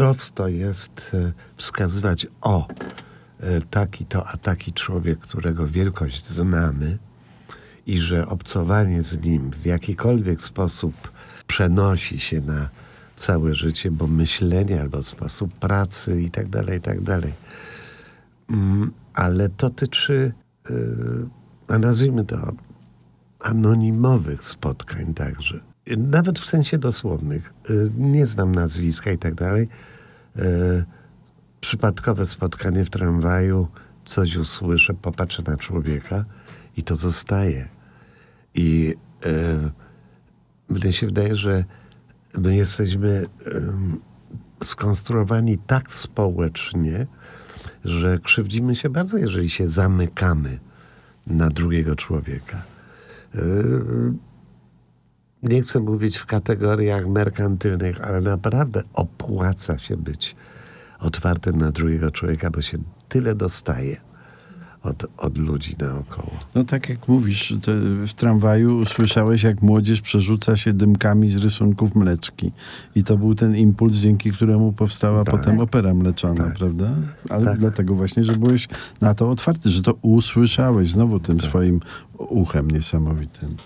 prosto jest e, wskazywać o e, taki to, a taki człowiek, którego wielkość znamy i że obcowanie z nim w jakikolwiek sposób przenosi się na całe życie, bo myślenie albo sposób pracy i tak dalej, i tak dalej. Mm, ale dotyczy, yy, a nazwijmy to, anonimowych spotkań także. Nawet w sensie dosłownych. Yy, nie znam nazwiska i tak dalej. Yy, przypadkowe spotkanie w tramwaju, coś usłyszę, popatrzę na człowieka i to zostaje. I yy, mnie się wydaje, że my jesteśmy skonstruowani tak społecznie, że krzywdzimy się bardzo, jeżeli się zamykamy na drugiego człowieka. Nie chcę mówić w kategoriach merkantylnych, ale naprawdę opłaca się być otwartym na drugiego człowieka, bo się tyle dostaje od, od ludzi naokoło. No tak jak mówisz, w tramwaju usłyszałeś, jak młodzież przerzuca się dymkami z rysunków mleczki. I to był ten impuls, dzięki któremu powstała tak. potem opera mleczana, tak. prawda? Ale tak. dlatego właśnie, że byłeś na to otwarty, że to usłyszałeś znowu tym tak. swoim uchem niesamowitym.